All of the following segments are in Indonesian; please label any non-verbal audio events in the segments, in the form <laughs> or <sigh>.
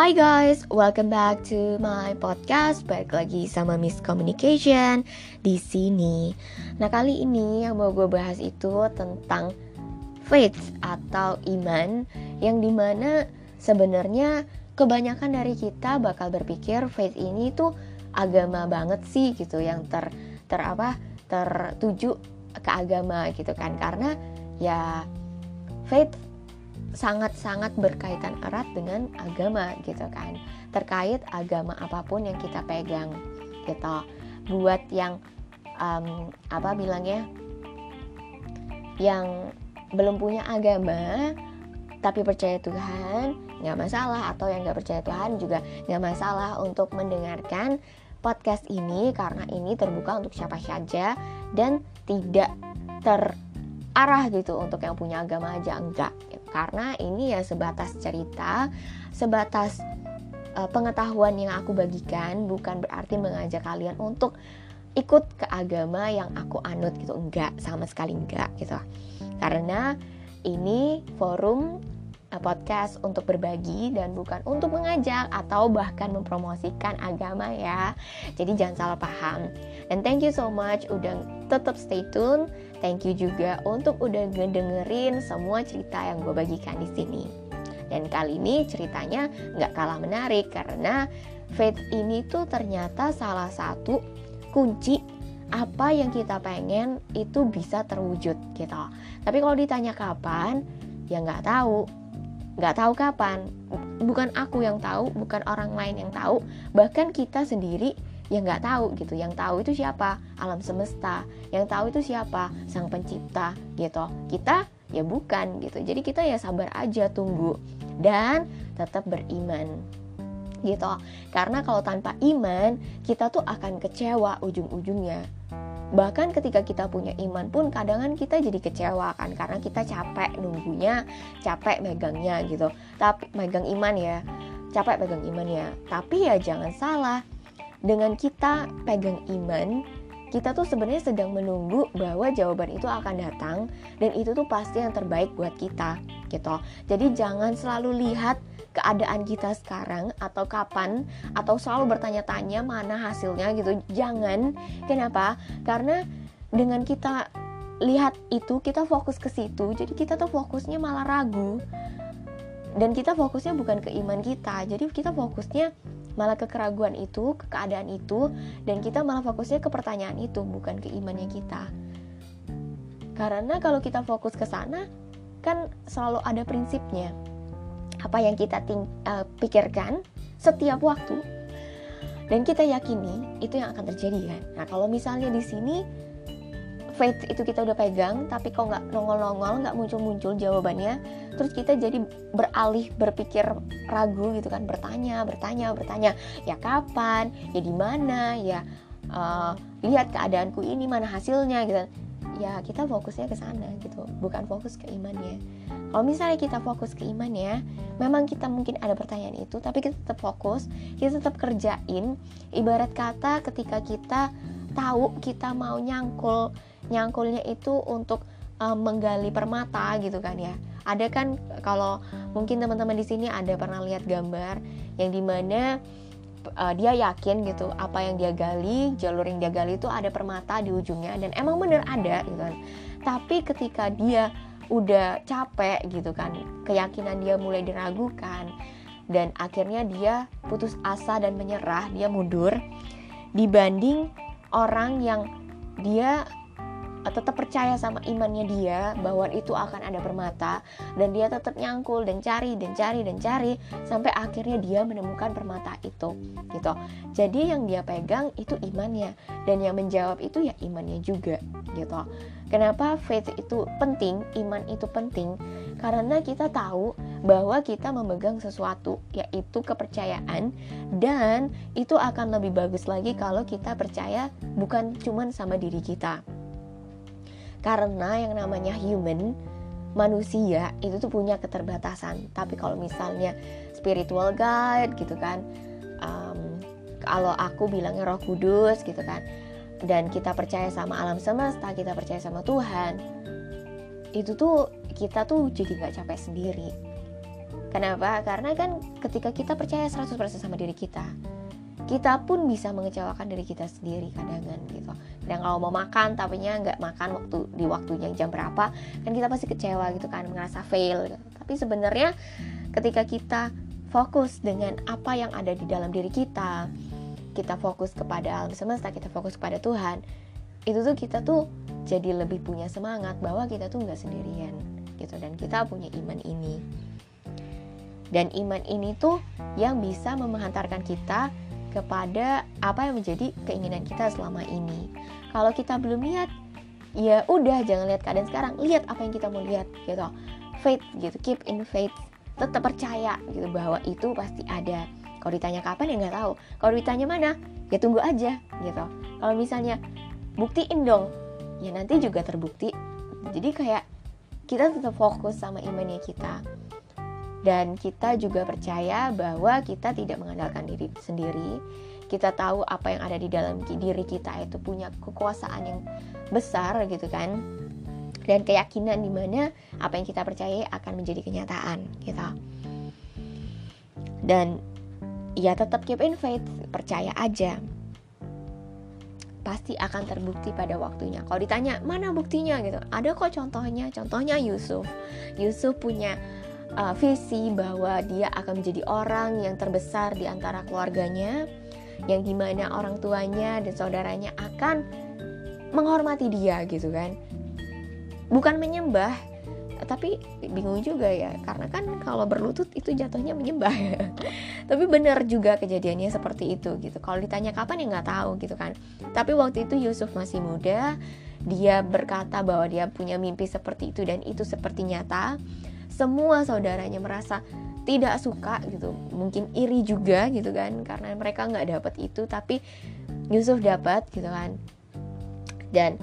Hi guys, welcome back to my podcast. Balik lagi sama Miss Communication di sini. Nah kali ini yang mau gue bahas itu tentang faith atau iman, yang di mana sebenarnya kebanyakan dari kita bakal berpikir faith ini tuh agama banget sih gitu, yang ter ter apa tertuju ke agama gitu kan, karena ya faith sangat-sangat berkaitan erat dengan agama gitu kan. Terkait agama apa pun yang kita pegang gitu. Buat yang um, apa bilangnya yang belum punya agama tapi percaya Tuhan nggak masalah. Atau yang nggak percaya Tuhan juga nggak masalah untuk mendengarkan podcast ini karena ini terbuka untuk siapa saja dan tidak terarah gitu untuk yang punya agama aja enggak. Karena ini ya sebatas cerita, sebatas uh, pengetahuan yang aku bagikan bukan berarti mengajak kalian untuk ikut ke agama yang aku anut gitu. Enggak sama sekali enggak gitu. Karena ini forum uh, podcast untuk berbagi dan bukan untuk mengajak atau bahkan mempromosikan agama ya. Jadi jangan salah paham. And thank you so much. Udah tetap stay tune Thank you juga untuk udah ngedengerin semua cerita yang gue bagikan di sini. Dan kali ini ceritanya nggak kalah menarik karena faith ini tuh ternyata salah satu kunci apa yang kita pengen itu bisa terwujud gitu. Tapi kalau ditanya kapan, ya nggak tahu. Nggak tahu kapan. Bukan aku yang tahu, bukan orang lain yang tahu. Bahkan kita sendiri ya nggak tahu gitu. Yang tahu itu siapa? Alam semesta. Yang tahu itu siapa? Sang pencipta gitu. Kita ya bukan gitu. Jadi kita ya sabar aja tunggu dan tetap beriman gitu. Karena kalau tanpa iman kita tuh akan kecewa ujung-ujungnya. Bahkan ketika kita punya iman pun kadang kita jadi kecewa kan karena kita capek nunggunya capek megangnya gitu. Tapi megang iman ya. Capek pegang iman ya. Tapi ya jangan salah dengan kita pegang iman kita tuh sebenarnya sedang menunggu bahwa jawaban itu akan datang dan itu tuh pasti yang terbaik buat kita gitu. Jadi jangan selalu lihat keadaan kita sekarang atau kapan atau selalu bertanya-tanya mana hasilnya gitu. Jangan. Kenapa? Karena dengan kita lihat itu kita fokus ke situ, jadi kita tuh fokusnya malah ragu. Dan kita fokusnya bukan ke iman kita. Jadi kita fokusnya malah ke keraguan itu, ke keadaan itu, dan kita malah fokusnya ke pertanyaan itu, bukan ke imannya kita. Karena kalau kita fokus ke sana, kan selalu ada prinsipnya. Apa yang kita ting uh, pikirkan setiap waktu dan kita yakini itu yang akan terjadi kan. Nah, kalau misalnya di sini faith itu kita udah pegang tapi kok nggak nongol-nongol nggak muncul-muncul jawabannya terus kita jadi beralih berpikir ragu gitu kan bertanya bertanya bertanya ya kapan? Ya di mana? Ya uh, lihat keadaanku ini mana hasilnya? Gitu. Ya kita fokusnya ke sana gitu bukan fokus ke imannya. Kalau misalnya kita fokus ke imannya memang kita mungkin ada pertanyaan itu tapi kita tetap fokus kita tetap kerjain. Ibarat kata ketika kita tahu kita mau nyangkul nyangkulnya itu untuk uh, menggali permata gitu kan ya. Ada kan kalau mungkin teman-teman di sini ada pernah lihat gambar yang di mana uh, dia yakin gitu apa yang dia gali jalur yang dia gali itu ada permata di ujungnya dan emang bener ada gitu kan. Tapi ketika dia udah capek gitu kan keyakinan dia mulai diragukan dan akhirnya dia putus asa dan menyerah dia mundur dibanding orang yang dia tetap percaya sama imannya dia bahwa itu akan ada permata dan dia tetap nyangkul dan cari dan cari dan cari sampai akhirnya dia menemukan permata itu gitu. Jadi yang dia pegang itu imannya dan yang menjawab itu ya imannya juga gitu. Kenapa faith itu penting iman itu penting? Karena kita tahu bahwa kita memegang sesuatu yaitu kepercayaan dan itu akan lebih bagus lagi kalau kita percaya bukan cuman sama diri kita karena yang namanya human manusia itu tuh punya keterbatasan. Tapi kalau misalnya spiritual guide gitu kan um, kalau aku bilangnya roh kudus gitu kan dan kita percaya sama alam semesta kita percaya sama Tuhan itu tuh kita tuh jadi nggak capek sendiri. Kenapa? Karena kan ketika kita percaya 100% sama diri kita, kita pun bisa mengecewakan diri kita sendiri kadang-kadang gitu. Dan kalau mau makan tapi nggak makan waktu di waktunya jam berapa, kan kita pasti kecewa gitu kan, merasa fail. Tapi sebenarnya ketika kita fokus dengan apa yang ada di dalam diri kita, kita fokus kepada alam semesta, kita fokus kepada Tuhan, itu tuh kita tuh jadi lebih punya semangat bahwa kita tuh nggak sendirian gitu dan kita punya iman ini. Dan iman ini tuh yang bisa menghantarkan kita kepada apa yang menjadi keinginan kita selama ini. Kalau kita belum lihat, ya udah jangan lihat keadaan sekarang, lihat apa yang kita mau lihat gitu. Faith gitu, keep in faith, tetap percaya gitu bahwa itu pasti ada. Kalau ditanya kapan ya nggak tahu. Kalau ditanya mana, ya tunggu aja gitu. Kalau misalnya buktiin dong, ya nanti juga terbukti. Jadi kayak kita tetap fokus sama imannya kita dan kita juga percaya bahwa kita tidak mengandalkan diri sendiri kita tahu apa yang ada di dalam diri kita itu punya kekuasaan yang besar gitu kan dan keyakinan di mana apa yang kita percaya akan menjadi kenyataan gitu dan ya tetap keep in faith percaya aja pasti akan terbukti pada waktunya. Kalau ditanya mana buktinya gitu, ada kok contohnya. Contohnya Yusuf. Yusuf punya uh, visi bahwa dia akan menjadi orang yang terbesar di antara keluarganya, yang di mana orang tuanya dan saudaranya akan menghormati dia gitu kan. Bukan menyembah, tapi bingung juga ya karena kan kalau berlutut itu jatuhnya menyembah. <laughs> Tapi benar juga kejadiannya seperti itu gitu. Kalau ditanya kapan ya nggak tahu gitu kan. Tapi waktu itu Yusuf masih muda dia berkata bahwa dia punya mimpi seperti itu dan itu seperti nyata semua saudaranya merasa tidak suka gitu. Mungkin iri juga gitu kan karena mereka nggak dapat itu tapi Yusuf dapat gitu kan. Dan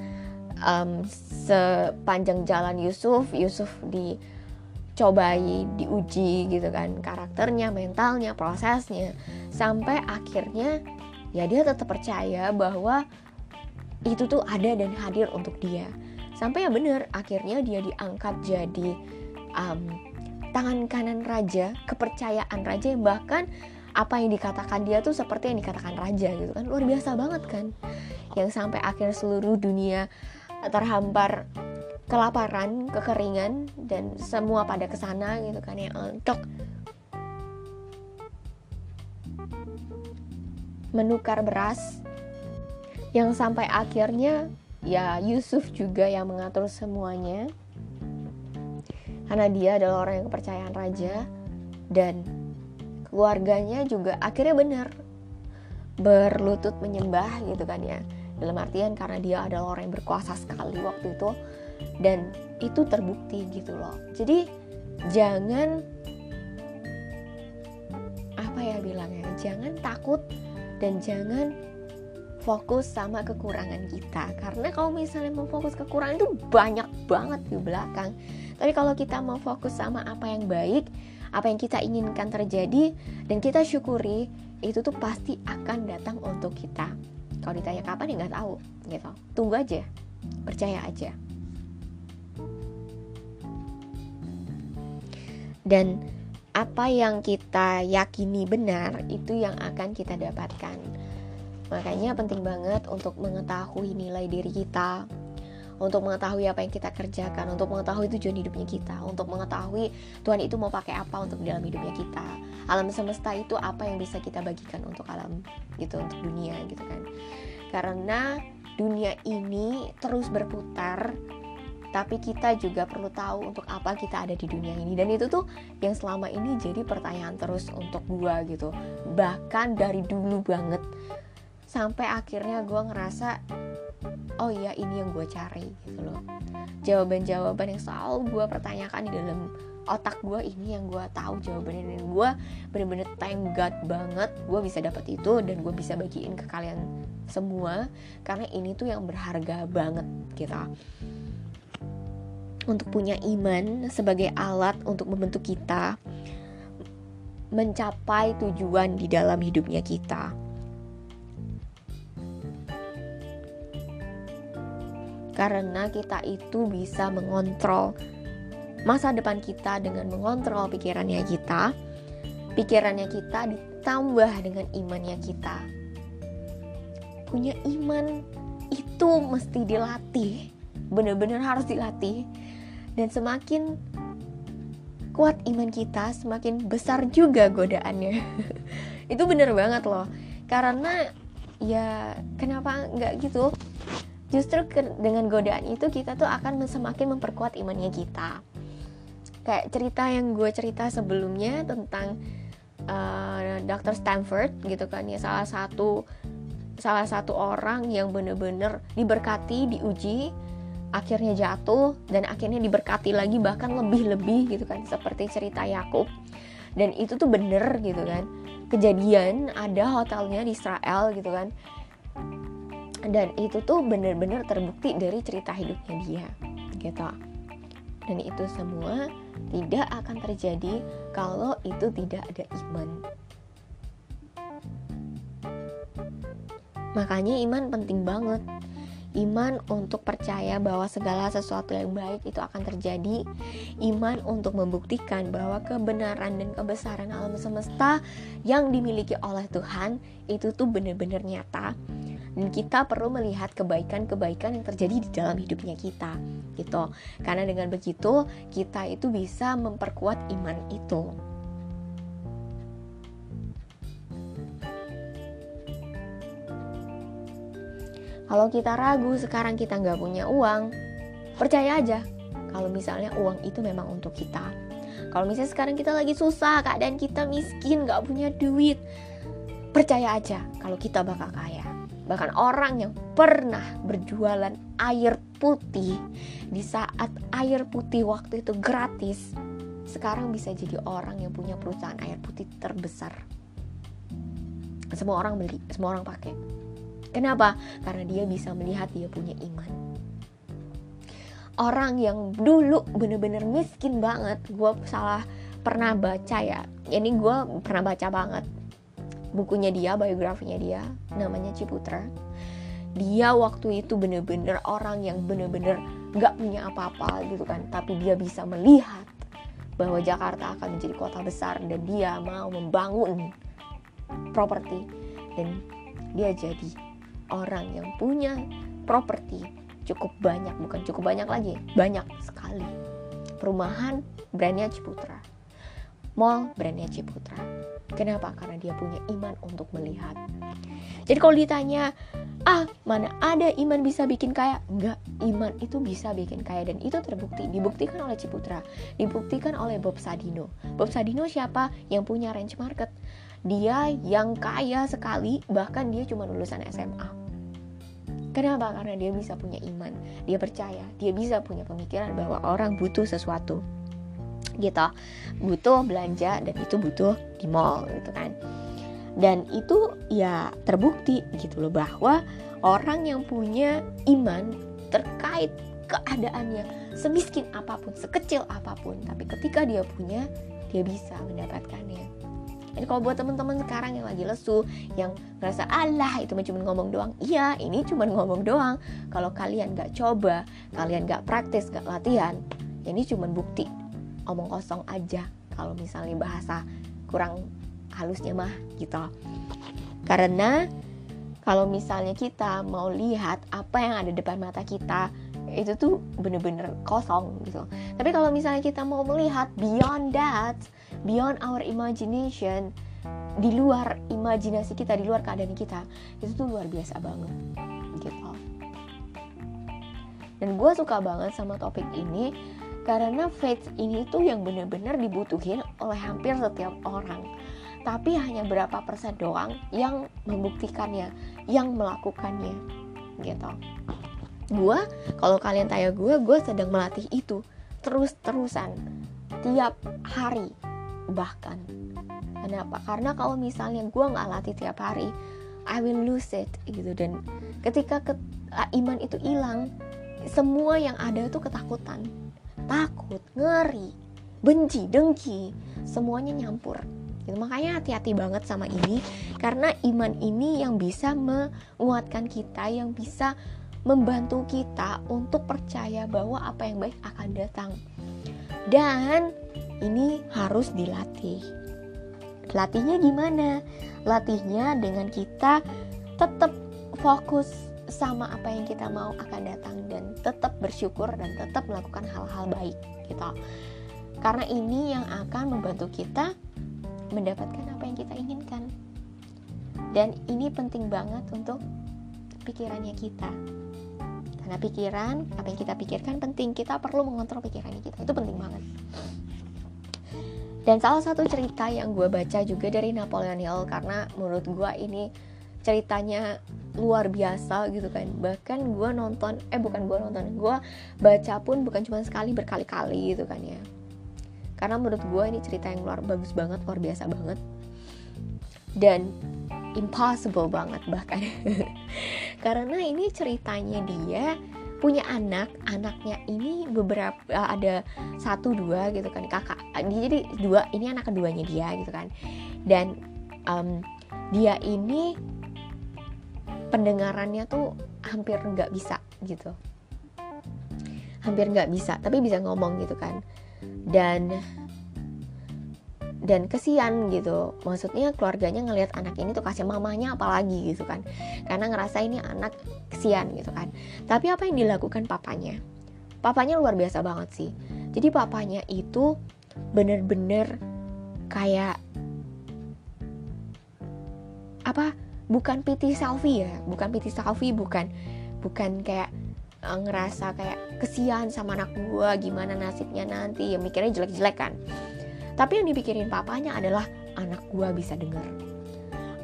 um, sepanjang jalan Yusuf Yusuf dicobai diuji gitu kan karakternya mentalnya prosesnya sampai akhirnya ya dia tetap percaya bahwa itu tuh ada dan hadir untuk dia. Sampai ya bener akhirnya dia diangkat jadi um, tangan kanan raja, kepercayaan raja yang bahkan apa yang dikatakan dia tuh seperti yang dikatakan raja gitu kan. Luar biasa banget kan. Yang sampai akhir seluruh dunia terhampar kelaparan, kekeringan dan semua pada ke sana gitu kan yang untuk menukar beras. Yang sampai akhirnya ya Yusuf juga yang mengatur semuanya karena dia adalah orang yang kepercayaan raja dan keluarganya juga akhirnya benar. Berlutut menyembah gitu kan ya. Dalam artian karena dia adalah orang yang berkuasa sekali waktu itu. Dan itu terbukti gitu loh. Jadi jangan apa ya bilangnya jangan takut dan jangan fokus sama kekurangan kita. Karena kalau misalnya mau fokus kekurangan itu banyak banget di belakang tapi kalau kita mau fokus sama apa yang baik, apa yang kita inginkan terjadi dan kita syukuri, itu tuh pasti akan datang untuk kita. Kalau ditanya kapan ya nggak tahu, gitu. Tunggu aja, percaya aja. Dan apa yang kita yakini benar itu yang akan kita dapatkan. Makanya penting banget untuk mengetahui nilai diri kita, untuk mengetahui apa yang kita kerjakan, untuk mengetahui tujuan hidupnya kita, untuk mengetahui Tuhan itu mau pakai apa untuk dalam hidupnya kita. Alam semesta itu apa yang bisa kita bagikan untuk alam gitu, untuk dunia gitu kan. Karena dunia ini terus berputar tapi kita juga perlu tahu untuk apa kita ada di dunia ini dan itu tuh yang selama ini jadi pertanyaan terus untuk gua gitu bahkan dari dulu banget sampai akhirnya gue ngerasa oh iya ini yang gue cari gitu loh. Jawaban-jawaban yang selalu gue pertanyakan di dalam otak gue ini yang gue tahu jawabannya. Dan gue bener-bener thank God banget gue bisa dapat itu dan gue bisa bagiin ke kalian semua karena ini tuh yang berharga banget kita untuk punya iman sebagai alat untuk membentuk kita mencapai tujuan di dalam hidupnya kita. Karena kita itu bisa mengontrol masa depan kita dengan mengontrol pikirannya kita. Pikirannya kita ditambah dengan imannya kita. Punya iman itu mesti dilatih bener-bener harus dilatih. Dan semakin kuat iman kita semakin besar juga godaannya. <laughs> Itu bener banget loh. Karena ya kenapa nggak gitu justru dengan godaan itu kita tuh akan semakin memperkuat imannya kita. Kayak cerita yang gue cerita sebelumnya tentang uh, Dr. Stanford gitu kan ya salah satu salah satu orang yang bener-bener diberkati diuji akhirnya jatuh dan akhirnya diberkati lagi bahkan lebih-lebih gitu kan seperti cerita Yakub. Dan itu tuh bener gitu kan. Kejadian ada hotelnya di Israel gitu kan dan itu tuh bener-bener terbukti dari cerita hidupnya dia gitu. Dan itu semua tidak akan terjadi kalau itu tidak ada iman. Makanya iman penting banget. Iman untuk percaya bahwa segala sesuatu yang baik itu akan terjadi, iman untuk membuktikan bahwa kebenaran dan kebesaran alam semesta yang dimiliki oleh Tuhan itu tuh benar-benar nyata. Dan kita perlu melihat kebaikan-kebaikan yang terjadi di dalam hidupnya kita, gitu. Karena dengan begitu kita itu bisa memperkuat iman itu. Kalau kita ragu sekarang kita nggak punya uang, percaya aja kalau misalnya uang itu memang untuk kita. Kalau misalnya sekarang kita lagi susah, keadaan kita miskin, nggak punya duit, percaya aja kalau kita bakal kaya. Bahkan orang yang pernah berjualan air putih di saat air putih waktu itu gratis, sekarang bisa jadi orang yang punya perusahaan air putih terbesar. Semua orang beli, semua orang pakai Kenapa? Karena dia bisa melihat dia punya iman. Orang yang dulu bener-bener miskin banget, gue salah pernah baca ya. Ini gue pernah baca banget bukunya dia, biografinya dia, namanya Ciputra. Dia waktu itu bener-bener orang yang bener-bener gak punya apa-apa gitu kan, tapi dia bisa melihat bahwa Jakarta akan menjadi kota besar dan dia mau membangun properti dan dia jadi orang yang punya properti cukup banyak, bukan cukup banyak lagi, banyak sekali. Perumahan brandnya Ciputra, mall brandnya Ciputra. Kenapa? Karena dia punya iman untuk melihat. Jadi kalau ditanya, ah mana ada iman bisa bikin kaya? Enggak, iman itu bisa bikin kaya dan itu terbukti, dibuktikan oleh Ciputra, dibuktikan oleh Bob Sadino. Bob Sadino siapa? Yang punya range market dia yang kaya sekali bahkan dia cuma lulusan SMA kenapa karena dia bisa punya iman dia percaya dia bisa punya pemikiran bahwa orang butuh sesuatu gitu. Butuh belanja dan itu butuh di mall gitu kan. Dan itu ya terbukti gitu loh bahwa orang yang punya iman terkait keadaannya semiskin apa pun sekecil apa pun tapi ketika dia punya dia bisa mendapatkannya. Jadi kalau buat teman-teman sekarang yang lagi lesu, yang ngerasa Allah itu cuma ngomong doang, iya ini cuma ngomong doang. Kalau kalian gak coba, kalian gak praktis, gak latihan, ini cuma bukti omong kosong aja. Kalau misalnya bahasa kurang halusnya mah gitu. Karena kalau misalnya kita mau lihat apa yang ada depan mata kita, itu tuh bener-bener kosong gitu. Tapi kalau misalnya kita mau melihat beyond that, beyond our imagination di luar imajinasi kita di luar keadaan kita itu tuh luar biasa banget gitu dan gue suka banget sama topik ini karena faith ini tuh yang bener-bener dibutuhin oleh hampir setiap orang. Tapi hanya berapa persen doang yang membuktikannya yang melakukannya gitu. Gue kalau kalian tanya gue gue sedang melatih itu terus-terusan tiap hari bahkan. Kenapa? Karena kalau misalnya gue nggak latih tiap hari I will lose it gitu. Dan ketika ke, iman itu hilang semua yang ada tuh ketakutan takut ngeri benci dengki semuanya nyampur. Gitu. makanya hati-hati banget sama ini karena iman ini yang bisa menguatkan kita yang bisa membantu kita untuk percaya bahwa apa yang baik akan datang. Dan ini harus dilatih. Latihnya gimana? Latihnya dengan kita tetap fokus sama apa yang kita mau akan datang dan tetap bersyukur dan tetap melakukan hal-hal baik gitu. Karena ini yang akan membantu kita mendapatkan apa yang kita inginkan. Dan ini penting banget untuk pikirannya kita. Karena pikiran apa yang kita pikirkan penting. Kita perlu mengontrol pikirannya kita. Itu penting banget. Dan salah satu cerita yang gue baca juga dari Napoleon Hill karena menurut gue ini ceritanya luar biasa gitu kan. Bahkan gue nonton eh bukan gue nonton gue baca pun bukan cuma sekali berkali-kali gitu kan ya. Karena menurut gue ini cerita yang luar bagus banget luar biasa banget. Dan impossible banget bahkan. <laughs> Karena ini ceritanya dia punya anak anaknya ini beberapa uh, ada satu dua gitu kan kakak jadi dua ini anak keduanya dia gitu kan. Dan um, dia ini pendengarannya tuh hampir nggak bisa gitu. Hampir nggak bisa tapi bisa ngomong gitu kan. Dan dan kesian gitu. Maksudnya keluarganya ngelihat anak ini tuh kasih mamanya apalagi gitu kan. Karena ngerasa ini anak kesian gitu kan. Tapi apa yang dilakukan papanya? Papanya luar biasa banget sih. Jadi papanya itu bener-bener kayak apa bukan piti selfie ya bukan piti selfie bukan bukan kayak uh, ngerasa kayak kesian sama anak gue gimana nasibnya nanti ya mikirnya jelek-jelek kan tapi yang dipikirin papanya adalah anak gue bisa dengar.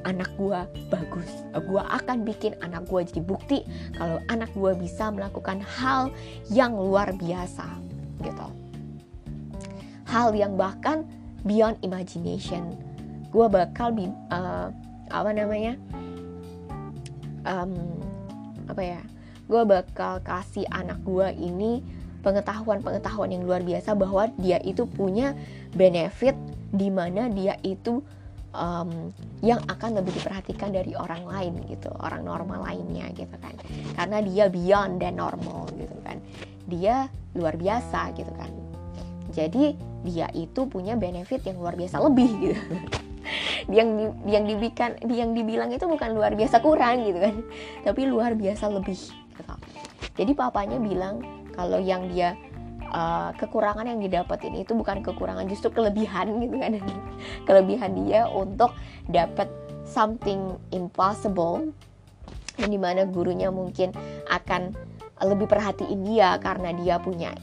Anak gue bagus. Gue akan bikin anak gue jadi bukti kalau anak gue bisa melakukan hal yang luar biasa gitu. Hal yang bahkan beyond imagination. Gue bakal uh, apa namanya? Um, apa ya? Gue bakal kasih anak gue ini pengetahuan-pengetahuan yang luar biasa bahwa dia itu punya benefit di mana dia itu um, yang akan lebih diperhatikan dari orang lain gitu, orang normal lainnya gitu kan. Karena dia beyond dan normal gitu kan. Dia luar biasa gitu kan. Jadi dia itu punya benefit yang luar biasa lebih gitu. Yang di, yang dibikan yang dibilang itu bukan luar biasa kurang gitu kan. Tapi luar biasa lebih gitu. jadi papanya bilang kalau yang dia uh, kekurangan yang didapetin itu bukan kekurangan justru kelebihan gitu kan. <laughs> Kelebihan dia untuk dapat something impossible yang di mana gurunya mungkin akan lebih perhatiin dia karena dia punya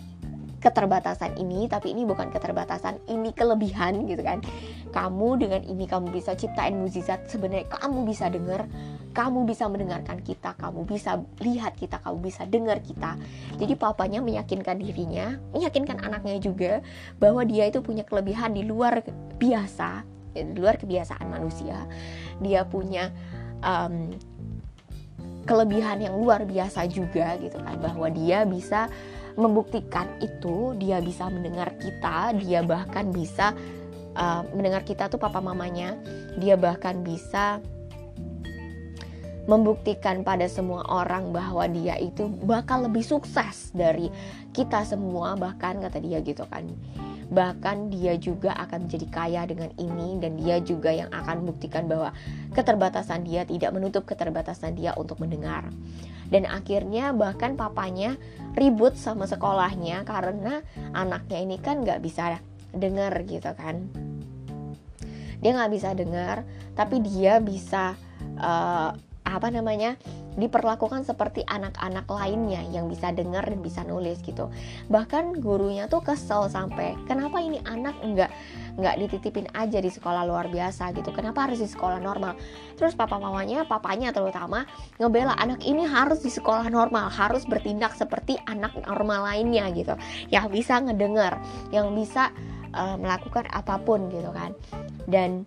keterbatasan ini tapi ini bukan keterbatasan ini kelebihan gitu kan kamu dengan ini kamu bisa ciptain mukjizat sebenarnya. Kamu bisa dengar kamu bisa mendengarkan kita kamu bisa lihat kita kamu bisa dengar kita. Jadi papanya meyakinkan dirinya meyakinkan anaknya juga bahwa dia itu punya kelebihan di luar biasa di luar kebiasaan manusia. Dia punya um, kelebihan yang luar biasa juga gitu kan. Bahwa dia bisa membuktikan itu dia bisa mendengar kita dia bahkan bisa uh, mendengar kita tuh papa mamanya dia bahkan bisa membuktikan pada semua orang bahwa dia itu bakal lebih sukses dari kita semua bahkan kata dia gitu kan. Bahkan dia juga akan menjadi kaya dengan ini dan dia juga yang akan membuktikan bahwa keterbatasan dia tidak menutup keterbatasan dia untuk mendengar. Dan akhirnya bahkan papanya ribut sama sekolahnya karena anaknya ini kan nggak bisa dengar gitu kan. Dia nggak bisa dengar tapi dia bisa uh, apa namanya diperlakukan seperti anak-anak lainnya yang bisa dengar dan bisa nulis gitu. Bahkan gurunya tuh kesel sampai kenapa ini anak nggak nggak dititipin aja di sekolah luar biasa gitu? Kenapa harus di sekolah normal? Terus papa mamanya papanya terutama ngebela anak ini harus di sekolah normal harus bertindak seperti anak normal lainnya gitu. Yang bisa ngedengar yang bisa uh, melakukan apa pun gitu kan. Dan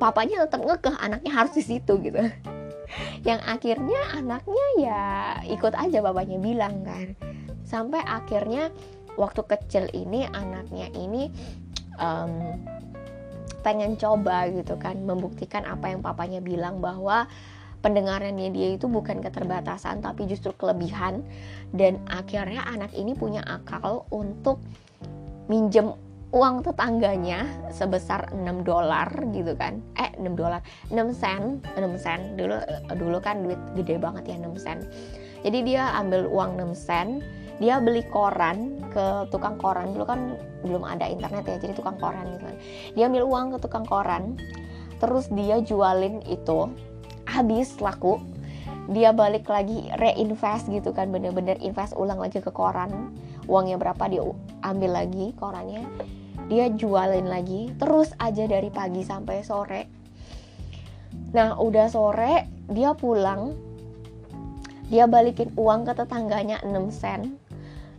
papanya tetap ngekeh anaknya harus di situ gitu. <laughs> Yang akhirnya anaknya ya ikut aja bapaknya bilang kan. Sampai akhirnya waktu kecil ini anaknya ini um, pengen coba gitu kan membuktikan apa yang papanya bilang bahwa pendengarannya dia itu bukan keterbatasan tapi justru kelebihan. Dan akhirnya anak ini punya akal untuk minjem uang tetangganya sebesar 6 dolar gitu kan. Eh 6 dolar 6 sen 6 sen. Dulu dulu kan duit gede banget ya 6 sen. Jadi dia ambil uang 6 sen dia beli koran ke tukang koran. Dulu kan belum ada internet ya jadi tukang koran gitu kan. Dia ambil uang ke tukang koran terus dia jualin itu. Habis laku dia balik lagi reinvest gitu kan bener-bener invest ulang lagi ke koran. Uangnya berapa dia ambil lagi korannya dia jualin lagi terus aja dari pagi sampai sore. Nah udah sore dia pulang. Dia balikin uang ke tetangganya 6 sen.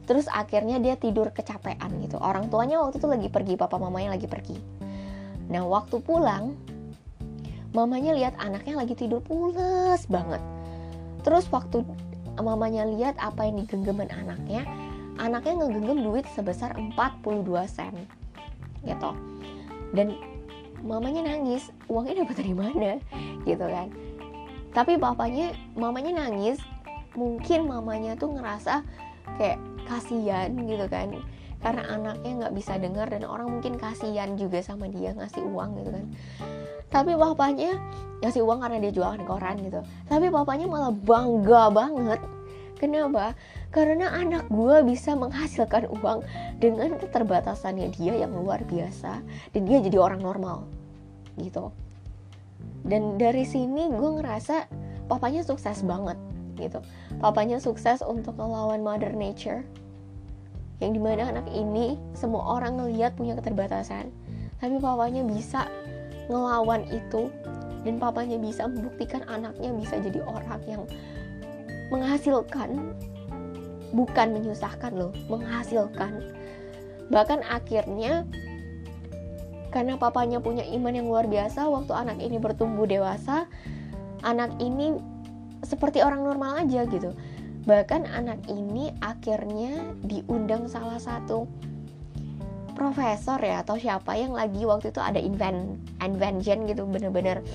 Terus akhirnya dia tidur kecapean gitu. Orang tuanya waktu itu lagi pergi papa mamanya lagi pergi. Nah waktu pulang mamanya lihat anaknya lagi tidur pules banget. Terus waktu mamanya lihat apa yang digenggaman anaknya anaknya ngegenggam duit sebesar 42 sen gitu. Dan mamanya nangis uangnya dapat dari mana? Gitu kan. Tapi bapaknya mamanya nangis mungkin mamanya tuh ngerasa kayak kasihan gitu kan. Karena anaknya nggak bisa dengar dan orang mungkin kasihan juga sama dia ngasih uang gitu kan. Tapi bapaknya ngasih uang karena dia jualan koran gitu. Tapi bapaknya malah bangga banget. Kenapa karena anak gue bisa menghasilkan uang dengan keterbatasannya dia yang luar biasa dan dia jadi orang normal gitu. Dan dari sini gue ngerasa papanya sukses banget gitu. Papanya sukses untuk melawan mother nature yang di mana anak ini semua orang ngeliat punya keterbatasan tapi papanya bisa ngelawan itu dan papanya bisa membuktikan anaknya bisa jadi orang yang menghasilkan bukan menyusahkan loh, menghasilkan. Bahkan akhirnya karena papanya punya iman yang luar biasa, waktu anak ini bertumbuh dewasa, anak ini seperti orang normal aja gitu. Bahkan anak ini akhirnya diundang salah satu profesor ya atau siapa yang lagi waktu itu ada invent invention gitu bener-bener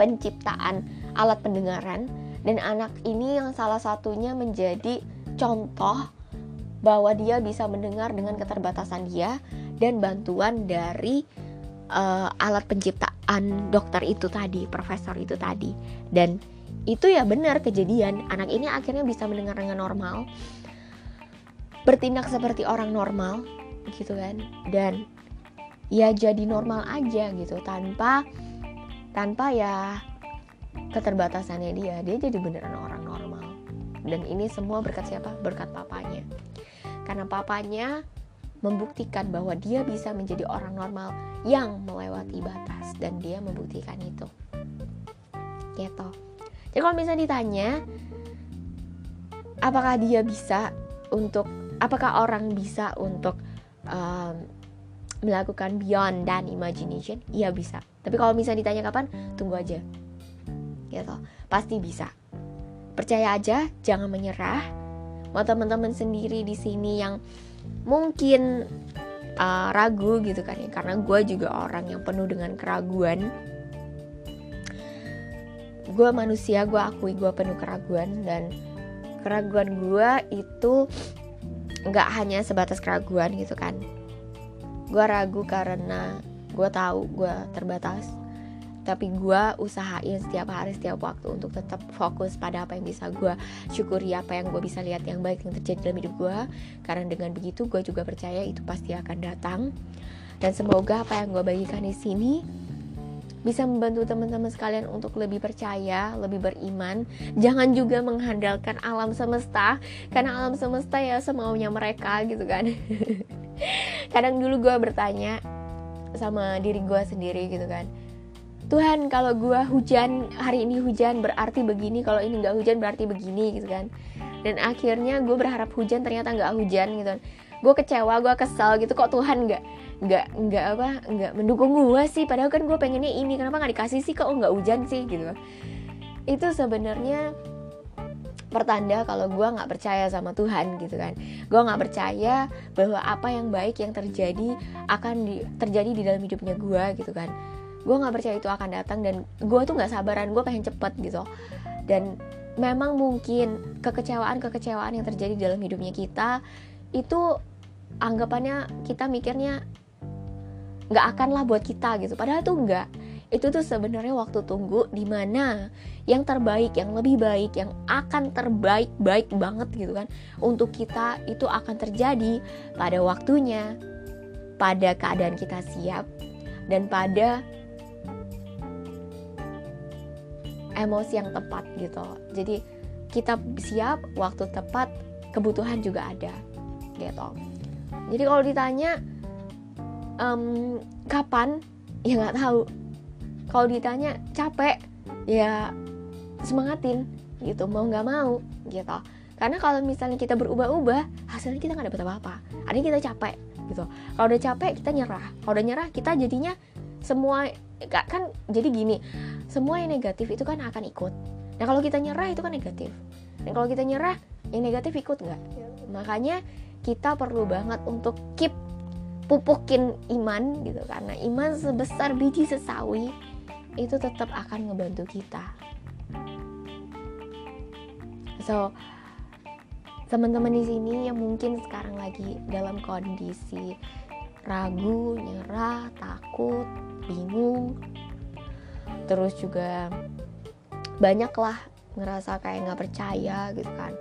penciptaan alat pendengaran dan anak ini yang salah satunya menjadi contoh bahwa dia bisa mendengar dengan keterbatasan dia dan bantuan dari uh, alat penciptaan dokter itu tadi, profesor itu tadi. Dan itu ya benar kejadian. Anak ini akhirnya bisa mendengar dengan normal. Bertindak seperti orang normal gitu kan. Dan ya jadi normal aja gitu tanpa tanpa ya keterbatasannya dia. Dia jadi beneran orang normal dan ini semua berkat siapa? Berkat papanya. Karena papanya membuktikan bahwa dia bisa menjadi orang normal yang melewati batas dan dia membuktikan itu. Gitu. Jadi kalau misalnya ditanya apakah dia bisa untuk apakah orang bisa untuk um, melakukan beyond dan imagination? Iya bisa. Tapi kalau misalnya ditanya kapan, tunggu aja. Gitu. Pasti bisa percaya aja jangan menyerah. Mau teman-teman sendiri di sini yang mungkin uh, ragu gitu kan ya. Karena gue juga orang yang penuh dengan keraguan. Gue manusia gue akui gue penuh keraguan. Dan keraguan gue itu nggak hanya sebatas keraguan gitu kan. Gue ragu karena gue tahu gue terbatas tapi gue usahain setiap hari setiap waktu untuk tetap fokus pada apa yang bisa gue syukuri apa yang gue bisa lihat yang baik yang terjadi dalam hidup gue karena dengan begitu gue juga percaya itu pasti akan datang dan semoga apa yang gue bagikan di sini bisa membantu teman-teman sekalian untuk lebih percaya, lebih beriman. Jangan juga mengandalkan alam semesta, karena alam semesta ya semaunya mereka gitu kan. <laughs> Kadang dulu gue bertanya sama diri gue sendiri gitu kan Tuhan kalau gue hujan hari ini hujan berarti begini. Kalau ini nggak hujan berarti begini gitu kan. Dan akhirnya gue berharap hujan ternyata nggak hujan gitu. Kan gue kecewa gue kesal gitu. Kok Tuhan nggak nggak nggak apa nggak mendukung gue sih? Padahal kan gue pengennya ini kenapa nggak dikasih sih? Kok nggak hujan sih gitu. Itu sebenarnya pertanda kalau gue nggak percaya sama Tuhan gitu kan. Gue nggak percaya bahwa apa yang baik yang terjadi akan di, terjadi di dalam hidupnya gue gitu kan gue nggak percaya itu akan datang dan gue tuh nggak sabaran gue pengen cepet gitu. Dan memang mungkin kekecewaan kekecewaan yang terjadi dalam hidupnya kita itu anggapannya kita mikirnya nggak akan lah buat kita gitu. Padahal tuh enggak itu tuh sebenarnya waktu tunggu di mana yang terbaik, yang lebih baik, yang akan terbaik baik banget gitu kan untuk kita itu akan terjadi pada waktunya, pada keadaan kita siap dan pada emosi yang tepat gitu. Jadi kita siap, waktu tepat, kebutuhan juga ada gitu. Jadi kalau ditanya um, kapan, ya nggak tahu. Kalau ditanya capek ya semangatin gitu. Mau nggak mau gitu. Karena kalau misalnya kita berubah-ubah hasilnya kita nggak dapet apa-apa. Artinya kita capek gitu. Kalau udah capek kita nyerah. Kalau udah nyerah kita jadinya semua kan jadi gini semua yang negatif itu kan akan ikut. Nah kalau kita nyerah itu kan negatif. Dan kalau kita nyerah yang negatif ikut nggak? Makanya kita perlu banget untuk keep pupukin iman gitu karena iman sebesar biji sesawi itu tetap akan ngebantu kita. So teman-teman di sini yang mungkin sekarang lagi dalam kondisi ragu, nyerah, takut, bingung, terus juga banyaklah ngerasa kayak nggak percaya gitu kan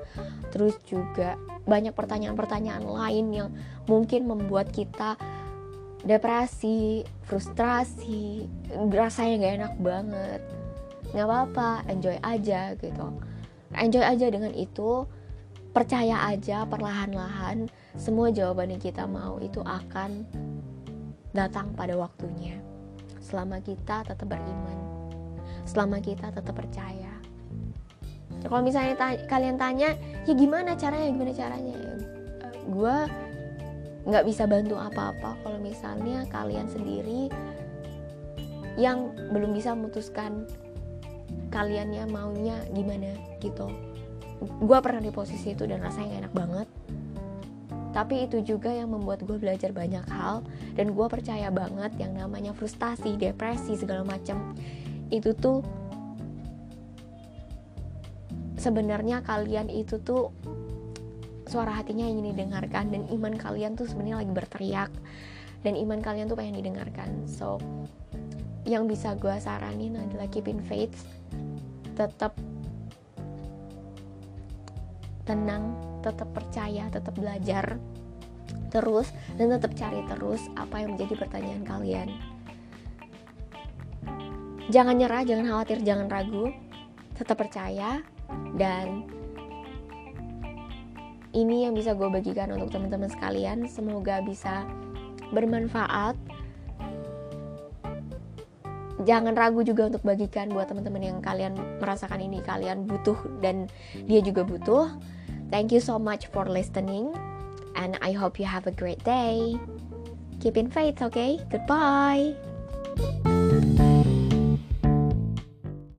terus juga banyak pertanyaan-pertanyaan lain yang mungkin membuat kita depresi, frustrasi, rasanya gak enak banget. Gak apa-apa, enjoy aja gitu. Enjoy aja dengan itu, percaya aja perlahan-lahan semua jawaban yang kita mau itu akan datang pada waktunya. Selama kita tetap beriman, selama kita tetap percaya. Kalau misalnya ta kalian tanya, ya gimana caranya, gimana caranya? Gue nggak bisa bantu apa-apa kalau misalnya kalian sendiri yang belum bisa memutuskan kaliannya maunya gimana gitu gue pernah di posisi itu dan rasanya gak enak banget. Tapi itu juga yang membuat gue belajar banyak hal dan gue percaya banget yang namanya frustasi depresi segala macam. Itu tuh sebenarnya kalian itu tuh suara hatinya ingin didengarkan dan iman kalian tuh sebenarnya lagi berteriak dan iman kalian tuh pengen didengarkan. So yang bisa gue saranin adalah keeping faith tetap tenang tetap percaya tetap belajar terus dan tetap cari terus apa yang menjadi pertanyaan kalian. Jangan nyerah jangan khawatir jangan ragu. Tetap percaya dan ini yang bisa gue bagikan untuk teman-teman sekalian. Semoga bisa bermanfaat jangan ragu juga untuk bagikan buat teman-teman yang kalian merasakan ini. Kalian butuh dan dia juga butuh. Thank you so much for listening and I hope you have a great day. Keep in faith okay? Goodbye